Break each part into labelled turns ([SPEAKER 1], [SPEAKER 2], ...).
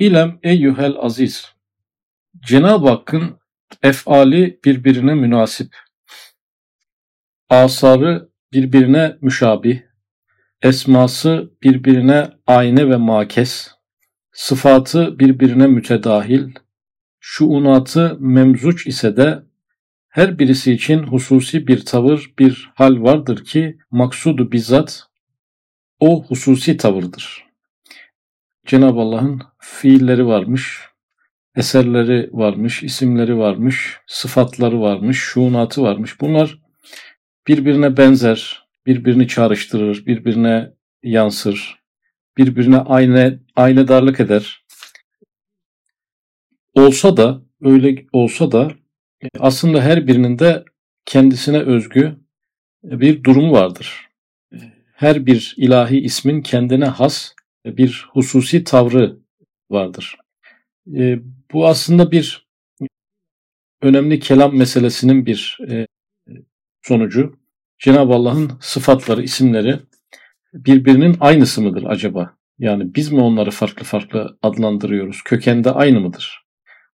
[SPEAKER 1] İlem eyyuhel aziz. Cenab-ı Hakk'ın efali birbirine münasip. Asarı birbirine müşabih. Esması birbirine ayne ve makes. Sıfatı birbirine mütedahil. Şuunatı memzuç ise de her birisi için hususi bir tavır, bir hal vardır ki maksudu bizzat o hususi tavırdır. Cenab-ı Allah'ın fiilleri varmış, eserleri varmış, isimleri varmış, sıfatları varmış, şuunatı varmış. Bunlar birbirine benzer, birbirini çağrıştırır, birbirine yansır, birbirine aynı aynı darlık eder. Olsa da öyle olsa da aslında her birinin de kendisine özgü bir durumu vardır. Her bir ilahi ismin kendine has bir hususi tavrı vardır. E, bu aslında bir önemli kelam meselesinin bir e, sonucu. Cenab-ı Allah'ın sıfatları, isimleri birbirinin aynısı mıdır acaba? Yani biz mi onları farklı farklı adlandırıyoruz? Kökende aynı mıdır?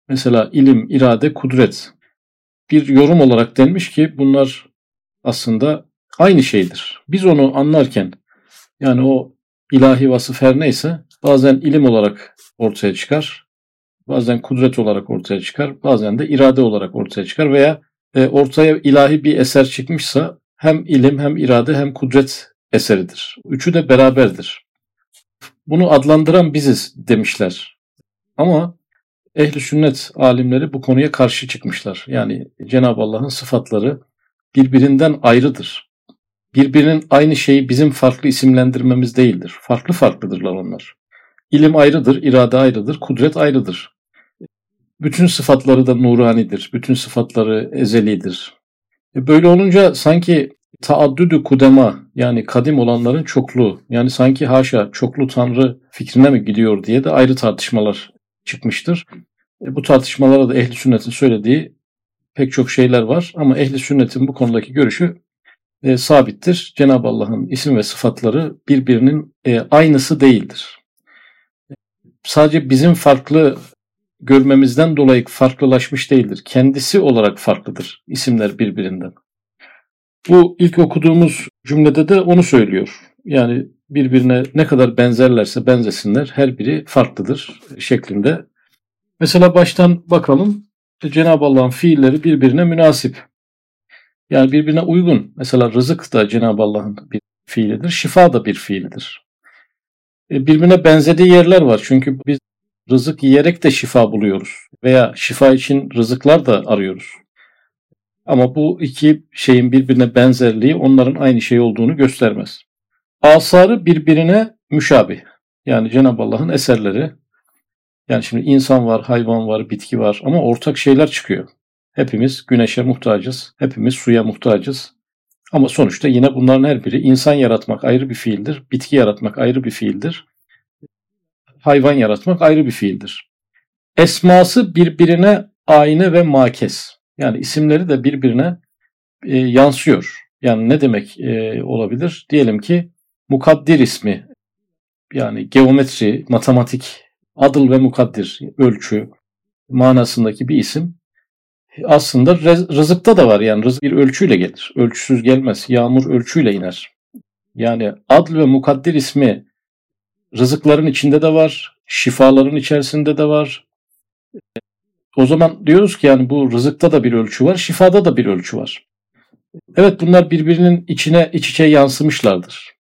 [SPEAKER 1] Mesela ilim, irade, kudret. Bir yorum olarak denmiş ki bunlar aslında aynı şeydir. Biz onu anlarken yani o ilahi vasıf her neyse bazen ilim olarak ortaya çıkar. Bazen kudret olarak ortaya çıkar. Bazen de irade olarak ortaya çıkar veya e, ortaya ilahi bir eser çıkmışsa hem ilim hem irade hem kudret eseridir. Üçü de beraberdir. Bunu adlandıran biziz demişler. Ama ehli sünnet alimleri bu konuya karşı çıkmışlar. Yani Cenab-ı Allah'ın sıfatları birbirinden ayrıdır. Birbirinin aynı şeyi bizim farklı isimlendirmemiz değildir. Farklı farklıdırlar onlar. İlim ayrıdır, irade ayrıdır, kudret ayrıdır. Bütün sıfatları da nuranidir, bütün sıfatları ezelidir. E, böyle olunca sanki taaddüdü kudema yani kadim olanların çokluğu yani sanki haşa çoklu tanrı fikrine mi gidiyor diye de ayrı tartışmalar çıkmıştır. E, bu tartışmalara da ehli sünnetin söylediği pek çok şeyler var ama ehli sünnetin bu konudaki görüşü e, sabittir. Cenab-ı Allah'ın isim ve sıfatları birbirinin e, aynısı değildir. Sadece bizim farklı görmemizden dolayı farklılaşmış değildir. Kendisi olarak farklıdır isimler birbirinden. Bu ilk okuduğumuz cümlede de onu söylüyor. Yani birbirine ne kadar benzerlerse benzesinler her biri farklıdır şeklinde. Mesela baştan bakalım. Cenab-ı Allah'ın fiilleri birbirine münasip. Yani birbirine uygun. Mesela rızık da Cenab-ı Allah'ın bir fiilidir. Şifa da bir fiilidir. E, birbirine benzediği yerler var. Çünkü biz rızık yiyerek de şifa buluyoruz. Veya şifa için rızıklar da arıyoruz. Ama bu iki şeyin birbirine benzerliği onların aynı şey olduğunu göstermez. Asarı birbirine müşabih. Yani Cenab-ı Allah'ın eserleri. Yani şimdi insan var, hayvan var, bitki var ama ortak şeyler çıkıyor. Hepimiz güneşe muhtacız, hepimiz suya muhtacız. Ama sonuçta yine bunların her biri insan yaratmak ayrı bir fiildir, bitki yaratmak ayrı bir fiildir, hayvan yaratmak ayrı bir fiildir. Esması birbirine ayna ve makes. Yani isimleri de birbirine e, yansıyor. Yani ne demek e, olabilir? Diyelim ki mukaddir ismi yani geometri, matematik, adıl ve mukaddir, ölçü manasındaki bir isim aslında rızıkta da var yani rızık bir ölçüyle gelir. Ölçüsüz gelmez. Yağmur ölçüyle iner. Yani adl ve mukaddir ismi rızıkların içinde de var, şifaların içerisinde de var. O zaman diyoruz ki yani bu rızıkta da bir ölçü var, şifada da bir ölçü var. Evet bunlar birbirinin içine iç içe yansımışlardır.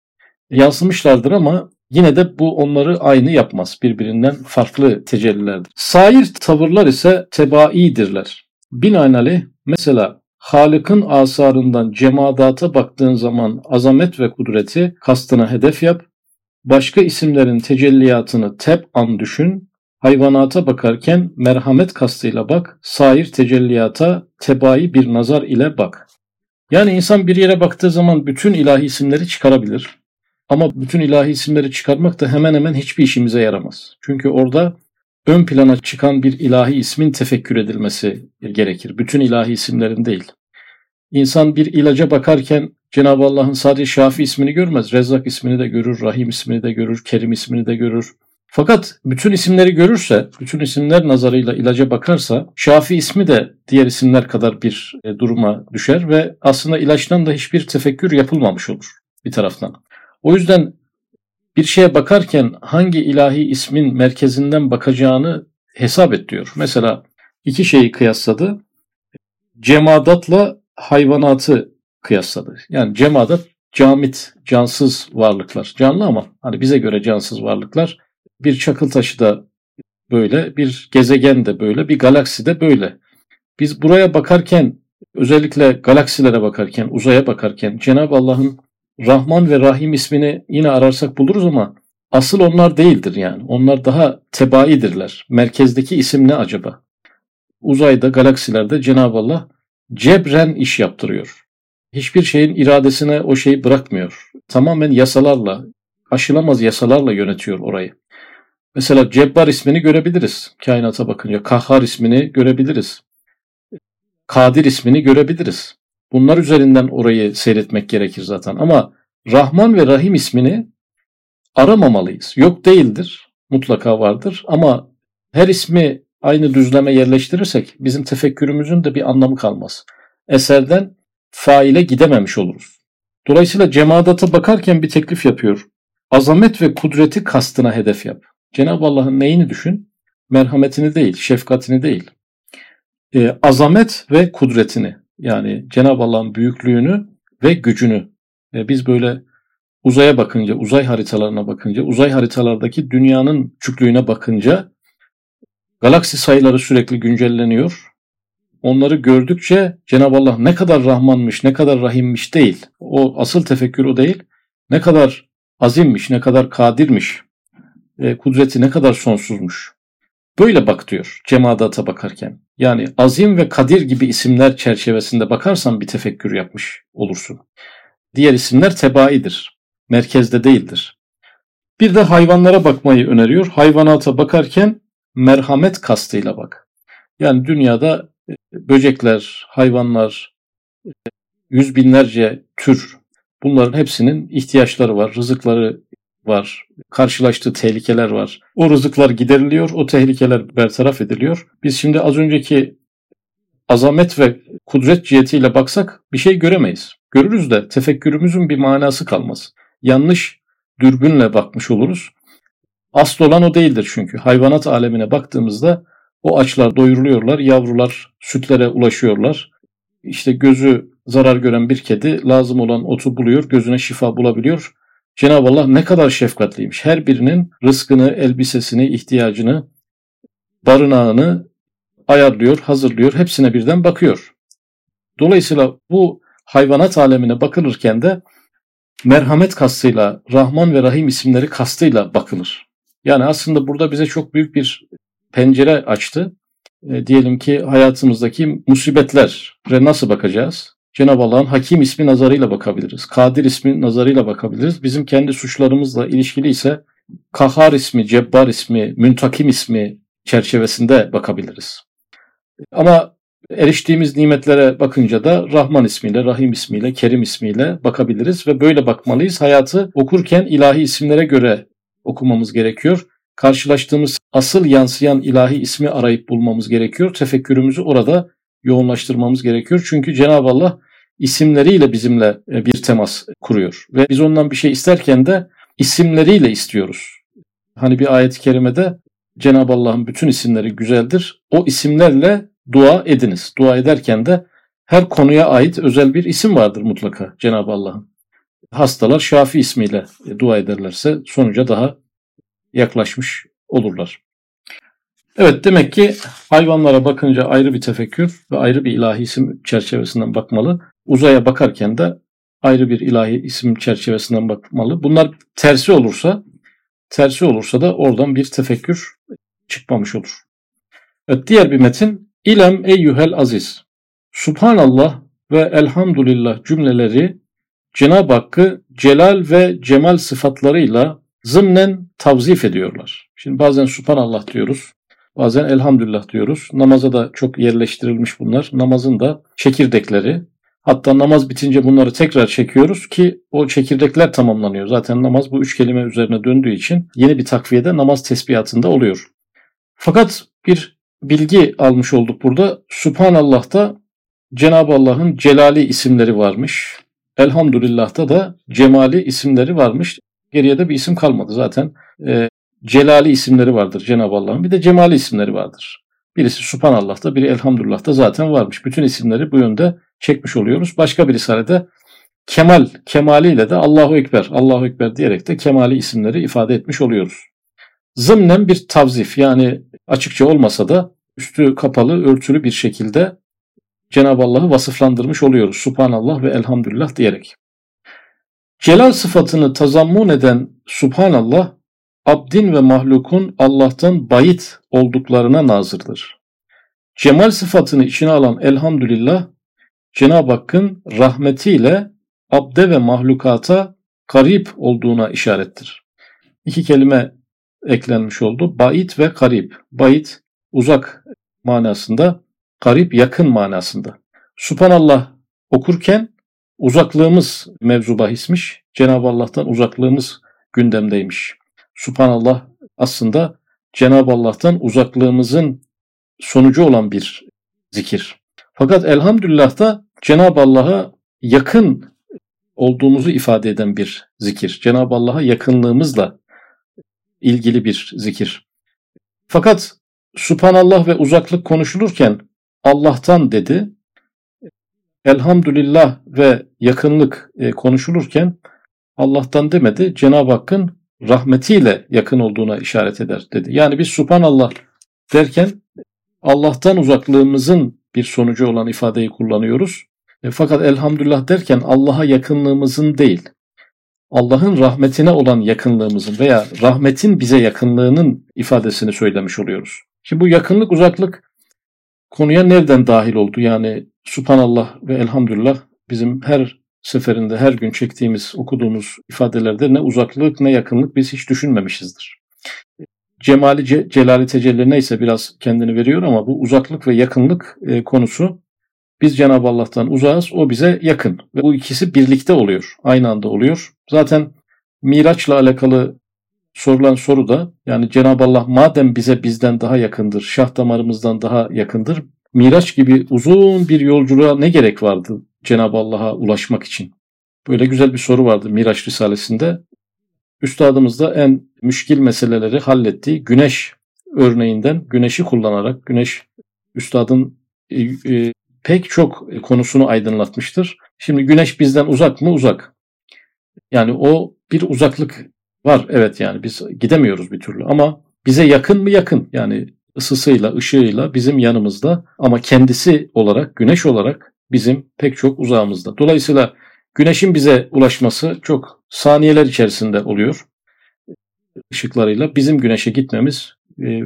[SPEAKER 1] Yansımışlardır ama yine de bu onları aynı yapmaz. Birbirinden farklı tecellilerdir. Sair tavırlar ise tebaidirler. Binaenaleyh mesela Halık'ın asarından cemadata baktığın zaman azamet ve kudreti kastına hedef yap. Başka isimlerin tecelliyatını tep an düşün. Hayvanata bakarken merhamet kastıyla bak. Sair tecelliyata tebai bir nazar ile bak. Yani insan bir yere baktığı zaman bütün ilahi isimleri çıkarabilir. Ama bütün ilahi isimleri çıkarmak da hemen hemen hiçbir işimize yaramaz. Çünkü orada ön plana çıkan bir ilahi ismin tefekkür edilmesi gerekir. Bütün ilahi isimlerin değil. İnsan bir ilaca bakarken Cenab-ı Allah'ın sadece Şafi ismini görmez. Rezzak ismini de görür, Rahim ismini de görür, Kerim ismini de görür, Fakat bütün isimleri görürse, bütün isimler nazarıyla ilaca bakarsa Şafi ismi de diğer isimler kadar bir e, duruma düşer ve aslında ilaçtan da hiçbir tefekkür yapılmamış olur bir taraftan. O yüzden bir şeye bakarken hangi ilahi ismin merkezinden bakacağını hesap et diyor. Mesela iki şeyi kıyasladı. Cemadatla hayvanatı kıyasladı. Yani cemadat camit, cansız varlıklar. Canlı ama hani bize göre cansız varlıklar. Bir çakıl taşı da böyle, bir gezegen de böyle, bir galaksi de böyle. Biz buraya bakarken, özellikle galaksilere bakarken, uzaya bakarken Cenab-ı Allah'ın Rahman ve Rahim ismini yine ararsak buluruz ama asıl onlar değildir yani. Onlar daha tebaidirler. Merkezdeki isim ne acaba? Uzayda, galaksilerde Cenab-ı Allah cebren iş yaptırıyor hiçbir şeyin iradesine o şeyi bırakmıyor. Tamamen yasalarla, aşılamaz yasalarla yönetiyor orayı. Mesela Cebbar ismini görebiliriz kainata bakınca. Kahhar ismini görebiliriz. Kadir ismini görebiliriz. Bunlar üzerinden orayı seyretmek gerekir zaten. Ama Rahman ve Rahim ismini aramamalıyız. Yok değildir. Mutlaka vardır. Ama her ismi aynı düzleme yerleştirirsek bizim tefekkürümüzün de bir anlamı kalmaz. Eserden faile gidememiş oluruz. Dolayısıyla cemadata bakarken bir teklif yapıyor. Azamet ve kudreti kastına hedef yap. Cenab-ı Allah'ın neyini düşün? Merhametini değil, şefkatini değil. E, azamet ve kudretini yani Cenab-ı Allah'ın büyüklüğünü ve gücünü. E, biz böyle uzaya bakınca, uzay haritalarına bakınca, uzay haritalardaki dünyanın küçüklüğüne bakınca galaksi sayıları sürekli güncelleniyor onları gördükçe Cenab-ı Allah ne kadar Rahmanmış, ne kadar Rahimmiş değil. O asıl tefekkür o değil. Ne kadar azimmiş, ne kadar kadirmiş. E, kudreti ne kadar sonsuzmuş. Böyle bak diyor cemadata bakarken. Yani azim ve kadir gibi isimler çerçevesinde bakarsan bir tefekkür yapmış olursun. Diğer isimler tebaidir. Merkezde değildir. Bir de hayvanlara bakmayı öneriyor. Hayvanata bakarken merhamet kastıyla bak. Yani dünyada böcekler, hayvanlar, yüz binlerce tür bunların hepsinin ihtiyaçları var, rızıkları var, karşılaştığı tehlikeler var. O rızıklar gideriliyor, o tehlikeler bertaraf ediliyor. Biz şimdi az önceki azamet ve kudret cihetiyle baksak bir şey göremeyiz. Görürüz de tefekkürümüzün bir manası kalmaz. Yanlış dürbünle bakmış oluruz. Asıl olan o değildir çünkü. Hayvanat alemine baktığımızda o açlar doyuruluyorlar, yavrular sütlere ulaşıyorlar. İşte gözü zarar gören bir kedi lazım olan otu buluyor, gözüne şifa bulabiliyor. Cenab-ı Allah ne kadar şefkatliymiş. Her birinin rızkını, elbisesini, ihtiyacını, barınağını ayarlıyor, hazırlıyor. Hepsine birden bakıyor. Dolayısıyla bu hayvanat alemine bakılırken de merhamet kastıyla, Rahman ve Rahim isimleri kastıyla bakılır. Yani aslında burada bize çok büyük bir pencere açtı. E, diyelim ki hayatımızdaki musibetlere nasıl bakacağız? Cenab-ı Allah'ın hakim ismi nazarıyla bakabiliriz. Kadir ismi nazarıyla bakabiliriz. Bizim kendi suçlarımızla ilişkili ise Kahar ismi, Cebbar ismi, Müntakim ismi çerçevesinde bakabiliriz. Ama eriştiğimiz nimetlere bakınca da Rahman ismiyle, Rahim ismiyle, Kerim ismiyle bakabiliriz ve böyle bakmalıyız. Hayatı okurken ilahi isimlere göre okumamız gerekiyor karşılaştığımız asıl yansıyan ilahi ismi arayıp bulmamız gerekiyor. Tefekkürümüzü orada yoğunlaştırmamız gerekiyor. Çünkü Cenab-ı Allah isimleriyle bizimle e, bir temas kuruyor. Ve biz ondan bir şey isterken de isimleriyle istiyoruz. Hani bir ayet-i kerimede Cenab-ı Allah'ın bütün isimleri güzeldir. O isimlerle dua ediniz. Dua ederken de her konuya ait özel bir isim vardır mutlaka Cenab-ı Allah'ın. Hastalar Şafi ismiyle dua ederlerse sonuca daha yaklaşmış olurlar. Evet demek ki hayvanlara bakınca ayrı bir tefekkür ve ayrı bir ilahi isim çerçevesinden bakmalı. Uzaya bakarken de ayrı bir ilahi isim çerçevesinden bakmalı. Bunlar tersi olursa tersi olursa da oradan bir tefekkür çıkmamış olur. Evet diğer bir metin İlem eyyuhel aziz. Subhanallah ve elhamdülillah cümleleri Cenab-ı Hakk'ı celal ve cemal sıfatlarıyla zımnen tavzif ediyorlar. Şimdi bazen subhanallah diyoruz. Bazen elhamdülillah diyoruz. Namaza da çok yerleştirilmiş bunlar. Namazın da çekirdekleri. Hatta namaz bitince bunları tekrar çekiyoruz ki o çekirdekler tamamlanıyor. Zaten namaz bu üç kelime üzerine döndüğü için yeni bir takviyede namaz tesbihatında oluyor. Fakat bir bilgi almış olduk burada. Subhanallah'ta Cenab-ı Allah'ın Celali isimleri varmış. Elhamdülillah'ta da Cemali isimleri varmış. Geriye de bir isim kalmadı zaten. E, Celali isimleri vardır Cenab-ı Allah'ın. Bir de Cemali isimleri vardır. Birisi Subhanallah'ta, biri Elhamdülillah'ta zaten varmış. Bütün isimleri bu yönde çekmiş oluyoruz. Başka bir risalede Kemal, kemaliyle de Allahu Ekber, Allahu Ekber diyerek de kemali isimleri ifade etmiş oluyoruz. Zımnen bir tavzif yani açıkça olmasa da üstü kapalı, örtülü bir şekilde Cenab-ı Allah'ı vasıflandırmış oluyoruz. Subhanallah ve elhamdülillah diyerek. Celal sıfatını tazammun eden Subhanallah, abdin ve mahlukun Allah'tan bayit olduklarına nazırdır. Cemal sıfatını içine alan elhamdülillah, Cenab-ı Hakk'ın rahmetiyle abde ve mahlukata garip olduğuna işarettir. İki kelime eklenmiş oldu. Bait ve garip. Bait uzak manasında, garip yakın manasında. Subhanallah okurken uzaklığımız mevzu bahismiş. Cenab-ı Allah'tan uzaklığımız gündemdeymiş. Subhanallah aslında Cenab-ı Allah'tan uzaklığımızın sonucu olan bir zikir. Fakat elhamdülillah da Cenab-ı Allah'a yakın olduğumuzu ifade eden bir zikir. Cenab-ı Allah'a yakınlığımızla ilgili bir zikir. Fakat Subhanallah ve uzaklık konuşulurken Allah'tan dedi. Elhamdülillah ve yakınlık e, konuşulurken Allah'tan demedi. Cenab-ı Hakk'ın rahmetiyle yakın olduğuna işaret eder dedi. Yani biz Subhanallah derken Allah'tan uzaklığımızın bir sonucu olan ifadeyi kullanıyoruz. E, fakat elhamdülillah derken Allah'a yakınlığımızın değil, Allah'ın rahmetine olan yakınlığımızın veya rahmetin bize yakınlığının ifadesini söylemiş oluyoruz. Şimdi bu yakınlık uzaklık konuya nereden dahil oldu? Yani Subhanallah ve Elhamdülillah bizim her seferinde her gün çektiğimiz, okuduğumuz ifadelerde ne uzaklık ne yakınlık biz hiç düşünmemişizdir. Cemali, ce, celali tecelli neyse biraz kendini veriyor ama bu uzaklık ve yakınlık e, konusu biz Cenab-ı Allah'tan uzağız, o bize yakın. Ve bu ikisi birlikte oluyor, aynı anda oluyor. Zaten Miraç'la alakalı sorulan soru da yani Cenab-ı Allah madem bize bizden daha yakındır, şah damarımızdan daha yakındır, Miraç gibi uzun bir yolculuğa ne gerek vardı Cenab-ı Allah'a ulaşmak için? Böyle güzel bir soru vardı Miraç Risalesi'nde. Üstadımız da en müşkil meseleleri hallettiği güneş örneğinden güneşi kullanarak güneş üstadın e, e, pek çok konusunu aydınlatmıştır. Şimdi güneş bizden uzak mı? Uzak. Yani o bir uzaklık var. Evet yani biz gidemiyoruz bir türlü ama bize yakın mı? Yakın. Yani ısısıyla, ışığıyla bizim yanımızda ama kendisi olarak, güneş olarak bizim pek çok uzağımızda. Dolayısıyla güneşin bize ulaşması çok saniyeler içerisinde oluyor. Işıklarıyla bizim güneşe gitmemiz e,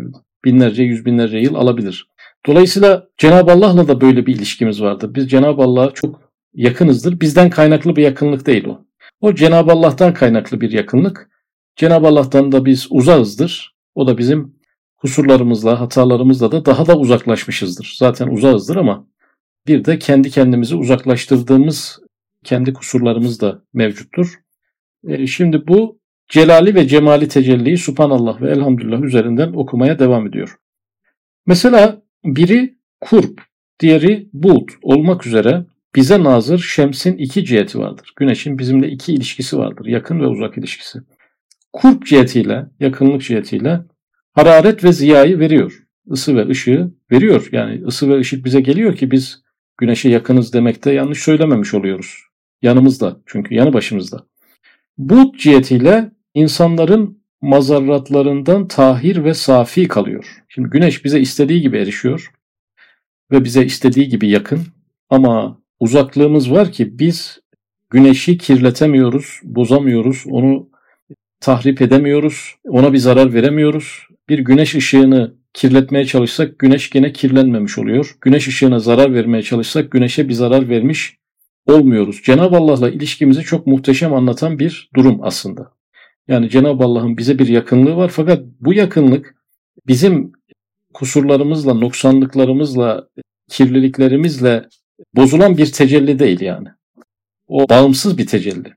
[SPEAKER 1] binlerce, yüz binlerce yıl alabilir. Dolayısıyla Cenab-ı Allah'la da böyle bir ilişkimiz vardır. Biz Cenab-ı Allah'a çok yakınızdır. Bizden kaynaklı bir yakınlık değil o. O Cenab-ı Allah'tan kaynaklı bir yakınlık. Cenab-ı Allah'tan da biz uzağızdır. O da bizim kusurlarımızla, hatalarımızla da daha da uzaklaşmışızdır. Zaten uzağızdır ama bir de kendi kendimizi uzaklaştırdığımız kendi kusurlarımız da mevcuttur. E, şimdi bu celali ve cemali tecelliyi Subhanallah ve Elhamdülillah üzerinden okumaya devam ediyor. Mesela biri kurp, diğeri bulut olmak üzere bize nazır şemsin iki ciheti vardır. Güneşin bizimle iki ilişkisi vardır. Yakın ve uzak ilişkisi. Kurp cihetiyle, yakınlık cihetiyle hararet ve ziyayı veriyor. Isı ve ışığı veriyor. Yani ısı ve ışık bize geliyor ki biz güneşe yakınız demekte yanlış söylememiş oluyoruz. Yanımızda çünkü yanı başımızda. Bulut cihetiyle insanların mazarratlarından tahir ve safi kalıyor. Şimdi güneş bize istediği gibi erişiyor ve bize istediği gibi yakın ama uzaklığımız var ki biz güneşi kirletemiyoruz, bozamıyoruz, onu tahrip edemiyoruz, ona bir zarar veremiyoruz. Bir güneş ışığını kirletmeye çalışsak güneş gene kirlenmemiş oluyor. Güneş ışığına zarar vermeye çalışsak güneşe bir zarar vermiş olmuyoruz. Cenab-ı Allah'la ilişkimizi çok muhteşem anlatan bir durum aslında. Yani Cenab-ı Allah'ın bize bir yakınlığı var fakat bu yakınlık bizim kusurlarımızla, noksanlıklarımızla, kirliliklerimizle bozulan bir tecelli değil yani. O bağımsız bir tecelli.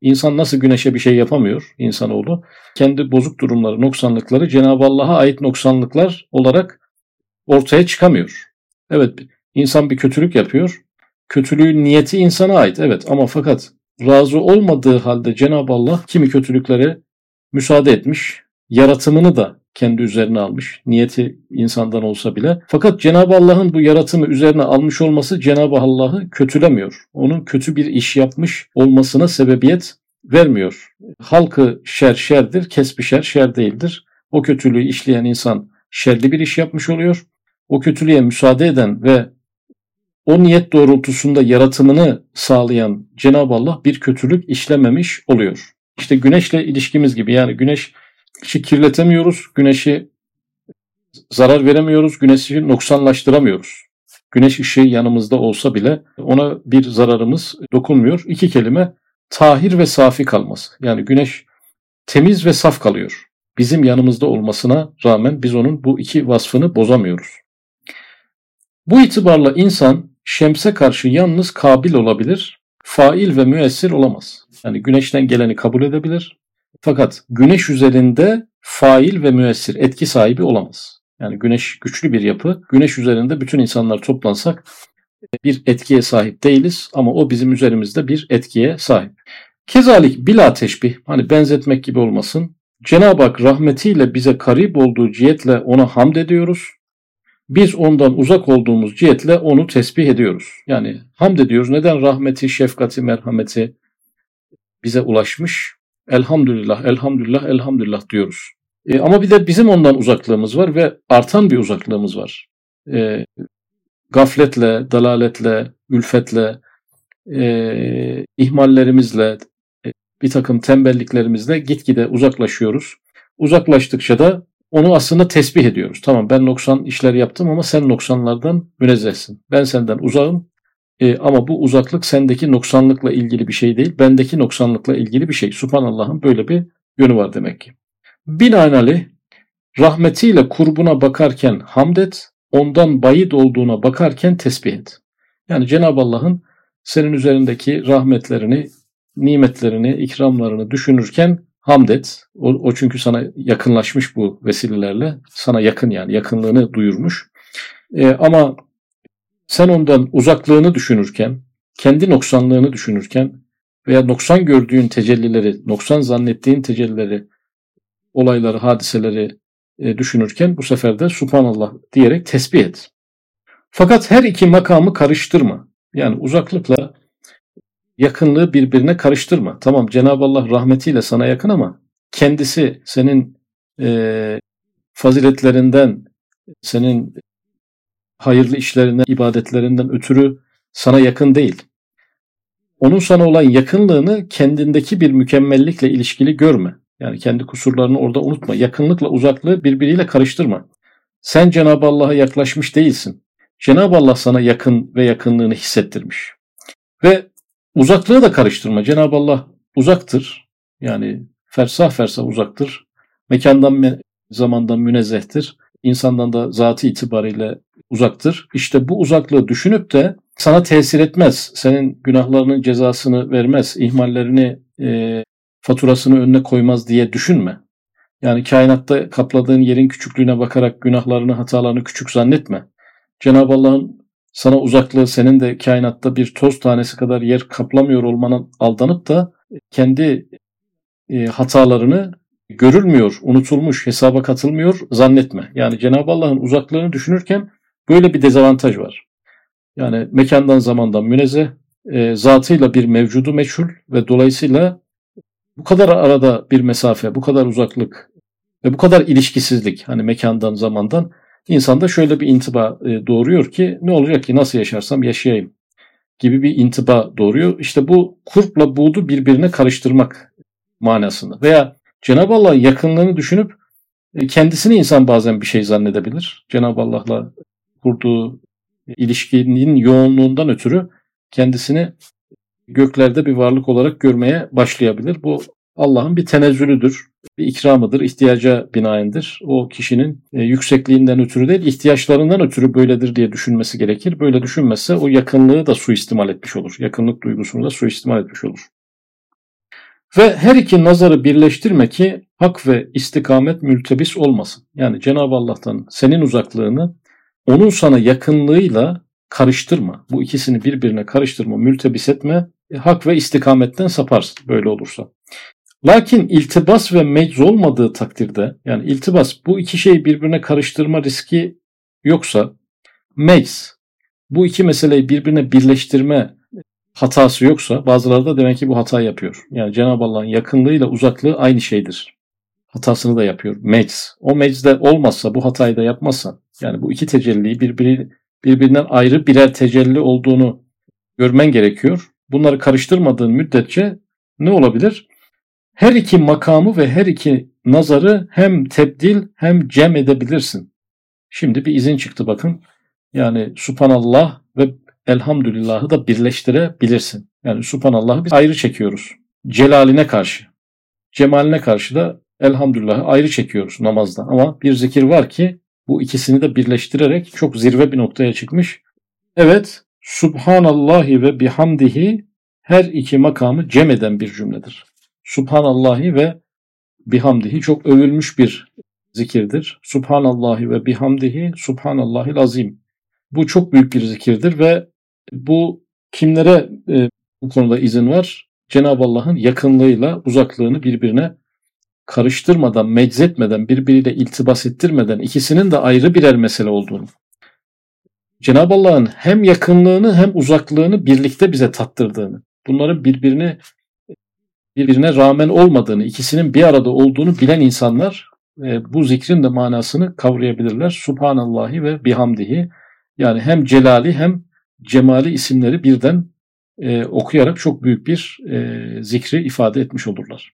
[SPEAKER 1] İnsan nasıl güneşe bir şey yapamıyor insanoğlu? Kendi bozuk durumları, noksanlıkları Cenab-ı Allah'a ait noksanlıklar olarak ortaya çıkamıyor. Evet insan bir kötülük yapıyor. Kötülüğün niyeti insana ait evet ama fakat razı olmadığı halde Cenab-ı Allah kimi kötülüklere müsaade etmiş. Yaratımını da kendi üzerine almış. Niyeti insandan olsa bile. Fakat Cenab-ı Allah'ın bu yaratımı üzerine almış olması Cenab-ı Allah'ı kötülemiyor. Onun kötü bir iş yapmış olmasına sebebiyet vermiyor. Halkı şer şerdir, kesbi şer şer değildir. O kötülüğü işleyen insan şerli bir iş yapmış oluyor. O kötülüğe müsaade eden ve o niyet doğrultusunda yaratımını sağlayan Cenab-ı Allah bir kötülük işlememiş oluyor. İşte güneşle ilişkimiz gibi yani güneş güneşi kirletemiyoruz, güneşi zarar veremiyoruz, güneşi noksanlaştıramıyoruz. Güneş ışığı yanımızda olsa bile ona bir zararımız dokunmuyor. İki kelime tahir ve safi kalması. Yani güneş temiz ve saf kalıyor. Bizim yanımızda olmasına rağmen biz onun bu iki vasfını bozamıyoruz. Bu itibarla insan şemse karşı yalnız kabil olabilir, fail ve müessir olamaz. Yani güneşten geleni kabul edebilir fakat güneş üzerinde fail ve müessir etki sahibi olamaz. Yani güneş güçlü bir yapı. Güneş üzerinde bütün insanlar toplansak bir etkiye sahip değiliz ama o bizim üzerimizde bir etkiye sahip. Kezalik bila teşbih hani benzetmek gibi olmasın. Cenab-ı Hak rahmetiyle bize karip olduğu cihetle ona hamd ediyoruz. Biz ondan uzak olduğumuz cihetle onu tesbih ediyoruz. Yani hamd ediyoruz. Neden rahmeti, şefkati, merhameti bize ulaşmış? Elhamdülillah, elhamdülillah, elhamdülillah diyoruz. E, ama bir de bizim ondan uzaklığımız var ve artan bir uzaklığımız var. E, gafletle, dalaletle, ülfetle, e, ihmallerimizle, e, bir takım tembelliklerimizle gitgide uzaklaşıyoruz. Uzaklaştıkça da onu aslında tesbih ediyoruz. Tamam ben noksan işler yaptım ama sen noksanlardan münezzehsin. Ben senden uzağım e, ama bu uzaklık sendeki noksanlıkla ilgili bir şey değil, bendeki noksanlıkla ilgili bir şey. Subhanallah'ın böyle bir yönü var demek ki. Binaenaleyh rahmetiyle kurbuna bakarken hamd et, ondan bayit olduğuna bakarken tesbih et. Yani Cenab-ı Allah'ın senin üzerindeki rahmetlerini, nimetlerini, ikramlarını düşünürken hamd et. O, o çünkü sana yakınlaşmış bu vesilelerle. Sana yakın yani yakınlığını duyurmuş. E, ama sen ondan uzaklığını düşünürken, kendi noksanlığını düşünürken veya noksan gördüğün tecellileri, noksan zannettiğin tecellileri, olayları, hadiseleri e, düşünürken bu sefer de Subhanallah diyerek tesbih et. Fakat her iki makamı karıştırma. Yani uzaklıkla yakınlığı birbirine karıştırma. Tamam Cenab-ı Allah rahmetiyle sana yakın ama kendisi senin e, faziletlerinden, senin hayırlı işlerinden, ibadetlerinden ötürü sana yakın değil. Onun sana olan yakınlığını kendindeki bir mükemmellikle ilişkili görme. Yani kendi kusurlarını orada unutma. Yakınlıkla uzaklığı birbiriyle karıştırma. Sen Cenab-ı Allah'a yaklaşmış değilsin. Cenab-ı Allah sana yakın ve yakınlığını hissettirmiş. Ve uzaklığı da karıştırma. Cenab-ı Allah uzaktır. Yani fersah fersah uzaktır. Mekandan, zamandan münezzehtir. İnsandan da zatı itibariyle uzaktır. İşte bu uzaklığı düşünüp de sana tesir etmez. Senin günahlarının cezasını vermez. ihmallerini, e, faturasını önüne koymaz diye düşünme. Yani kainatta kapladığın yerin küçüklüğüne bakarak günahlarını, hatalarını küçük zannetme. Cenab-ı Allah'ın sana uzaklığı senin de kainatta bir toz tanesi kadar yer kaplamıyor olmana aldanıp da kendi e, hatalarını görülmüyor, unutulmuş, hesaba katılmıyor zannetme. Yani Cenab-ı Allah'ın uzaklığını düşünürken Böyle bir dezavantaj var. Yani mekandan zamandan münezzeh, e, zatıyla bir mevcudu meçhul ve dolayısıyla bu kadar arada bir mesafe, bu kadar uzaklık ve bu kadar ilişkisizlik hani mekandan zamandan insanda şöyle bir intiba e, doğuruyor ki ne olacak ki nasıl yaşarsam yaşayayım gibi bir intiba doğuruyor. İşte bu kurpla buğdu birbirine karıştırmak manasında veya Cenab-ı Allah yakınlığını düşünüp e, kendisini insan bazen bir şey zannedebilir. Cenab-ı Allah'la kurduğu ilişkinin yoğunluğundan ötürü kendisini göklerde bir varlık olarak görmeye başlayabilir. Bu Allah'ın bir tenezzülüdür, bir ikramıdır, ihtiyaca binaendir. O kişinin e, yüksekliğinden ötürü değil, ihtiyaçlarından ötürü böyledir diye düşünmesi gerekir. Böyle düşünmezse o yakınlığı da suistimal etmiş olur. Yakınlık duygusunu da suistimal etmiş olur. Ve her iki nazarı birleştirme ki hak ve istikamet mültebis olmasın. Yani Cenab-ı Allah'tan senin uzaklığını onun sana yakınlığıyla karıştırma. Bu ikisini birbirine karıştırma, mültebis etme. E, hak ve istikametten saparsın böyle olursa. Lakin iltibas ve mecz olmadığı takdirde yani iltibas bu iki şeyi birbirine karıştırma riski yoksa mecz bu iki meseleyi birbirine birleştirme hatası yoksa bazıları da demek ki bu hatayı yapıyor. Yani Cenab-ı Allah'ın yakınlığıyla uzaklığı aynı şeydir. Hatasını da yapıyor. Mecz. O meczde olmazsa bu hatayı da yapmazsan yani bu iki tecelliyi birbiri, birbirinden ayrı birer tecelli olduğunu görmen gerekiyor. Bunları karıştırmadığın müddetçe ne olabilir? Her iki makamı ve her iki nazarı hem tebdil hem cem edebilirsin. Şimdi bir izin çıktı bakın. Yani subhanallah ve elhamdülillahı da birleştirebilirsin. Yani subhanallahı biz ayrı çekiyoruz. Celaline karşı. Cemaline karşı da elhamdülillahı ayrı çekiyoruz namazda. Ama bir zikir var ki bu ikisini de birleştirerek çok zirve bir noktaya çıkmış. Evet, Subhanallahi ve bihamdihi her iki makamı cem eden bir cümledir. Subhanallahi ve bihamdihi çok övülmüş bir zikirdir. Subhanallahi ve bihamdihi Subhanallahil azim. Bu çok büyük bir zikirdir ve bu kimlere e, bu konuda izin var? Cenab-ı Allah'ın yakınlığıyla uzaklığını birbirine karıştırmadan, meczetmeden, birbiriyle iltibas ettirmeden ikisinin de ayrı birer mesele olduğunu. Cenab-ı Allah'ın hem yakınlığını hem uzaklığını birlikte bize tattırdığını, bunların birbirini birbirine rağmen olmadığını, ikisinin bir arada olduğunu bilen insanlar e, bu zikrin de manasını kavrayabilirler. Subhanallahi ve bihamdihi. Yani hem celali hem cemali isimleri birden e, okuyarak çok büyük bir e, zikri ifade etmiş olurlar.